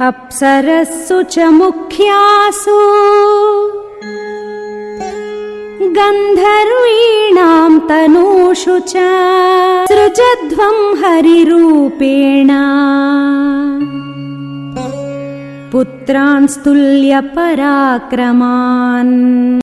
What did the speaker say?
अप्सरस्सु च मुख्यासु। गन्धर्वीणाम् तनूषु च। सजध्वंहरिरूपेण हरिरूपेण। पुत्रांस्तुल्यपराक्रमान्।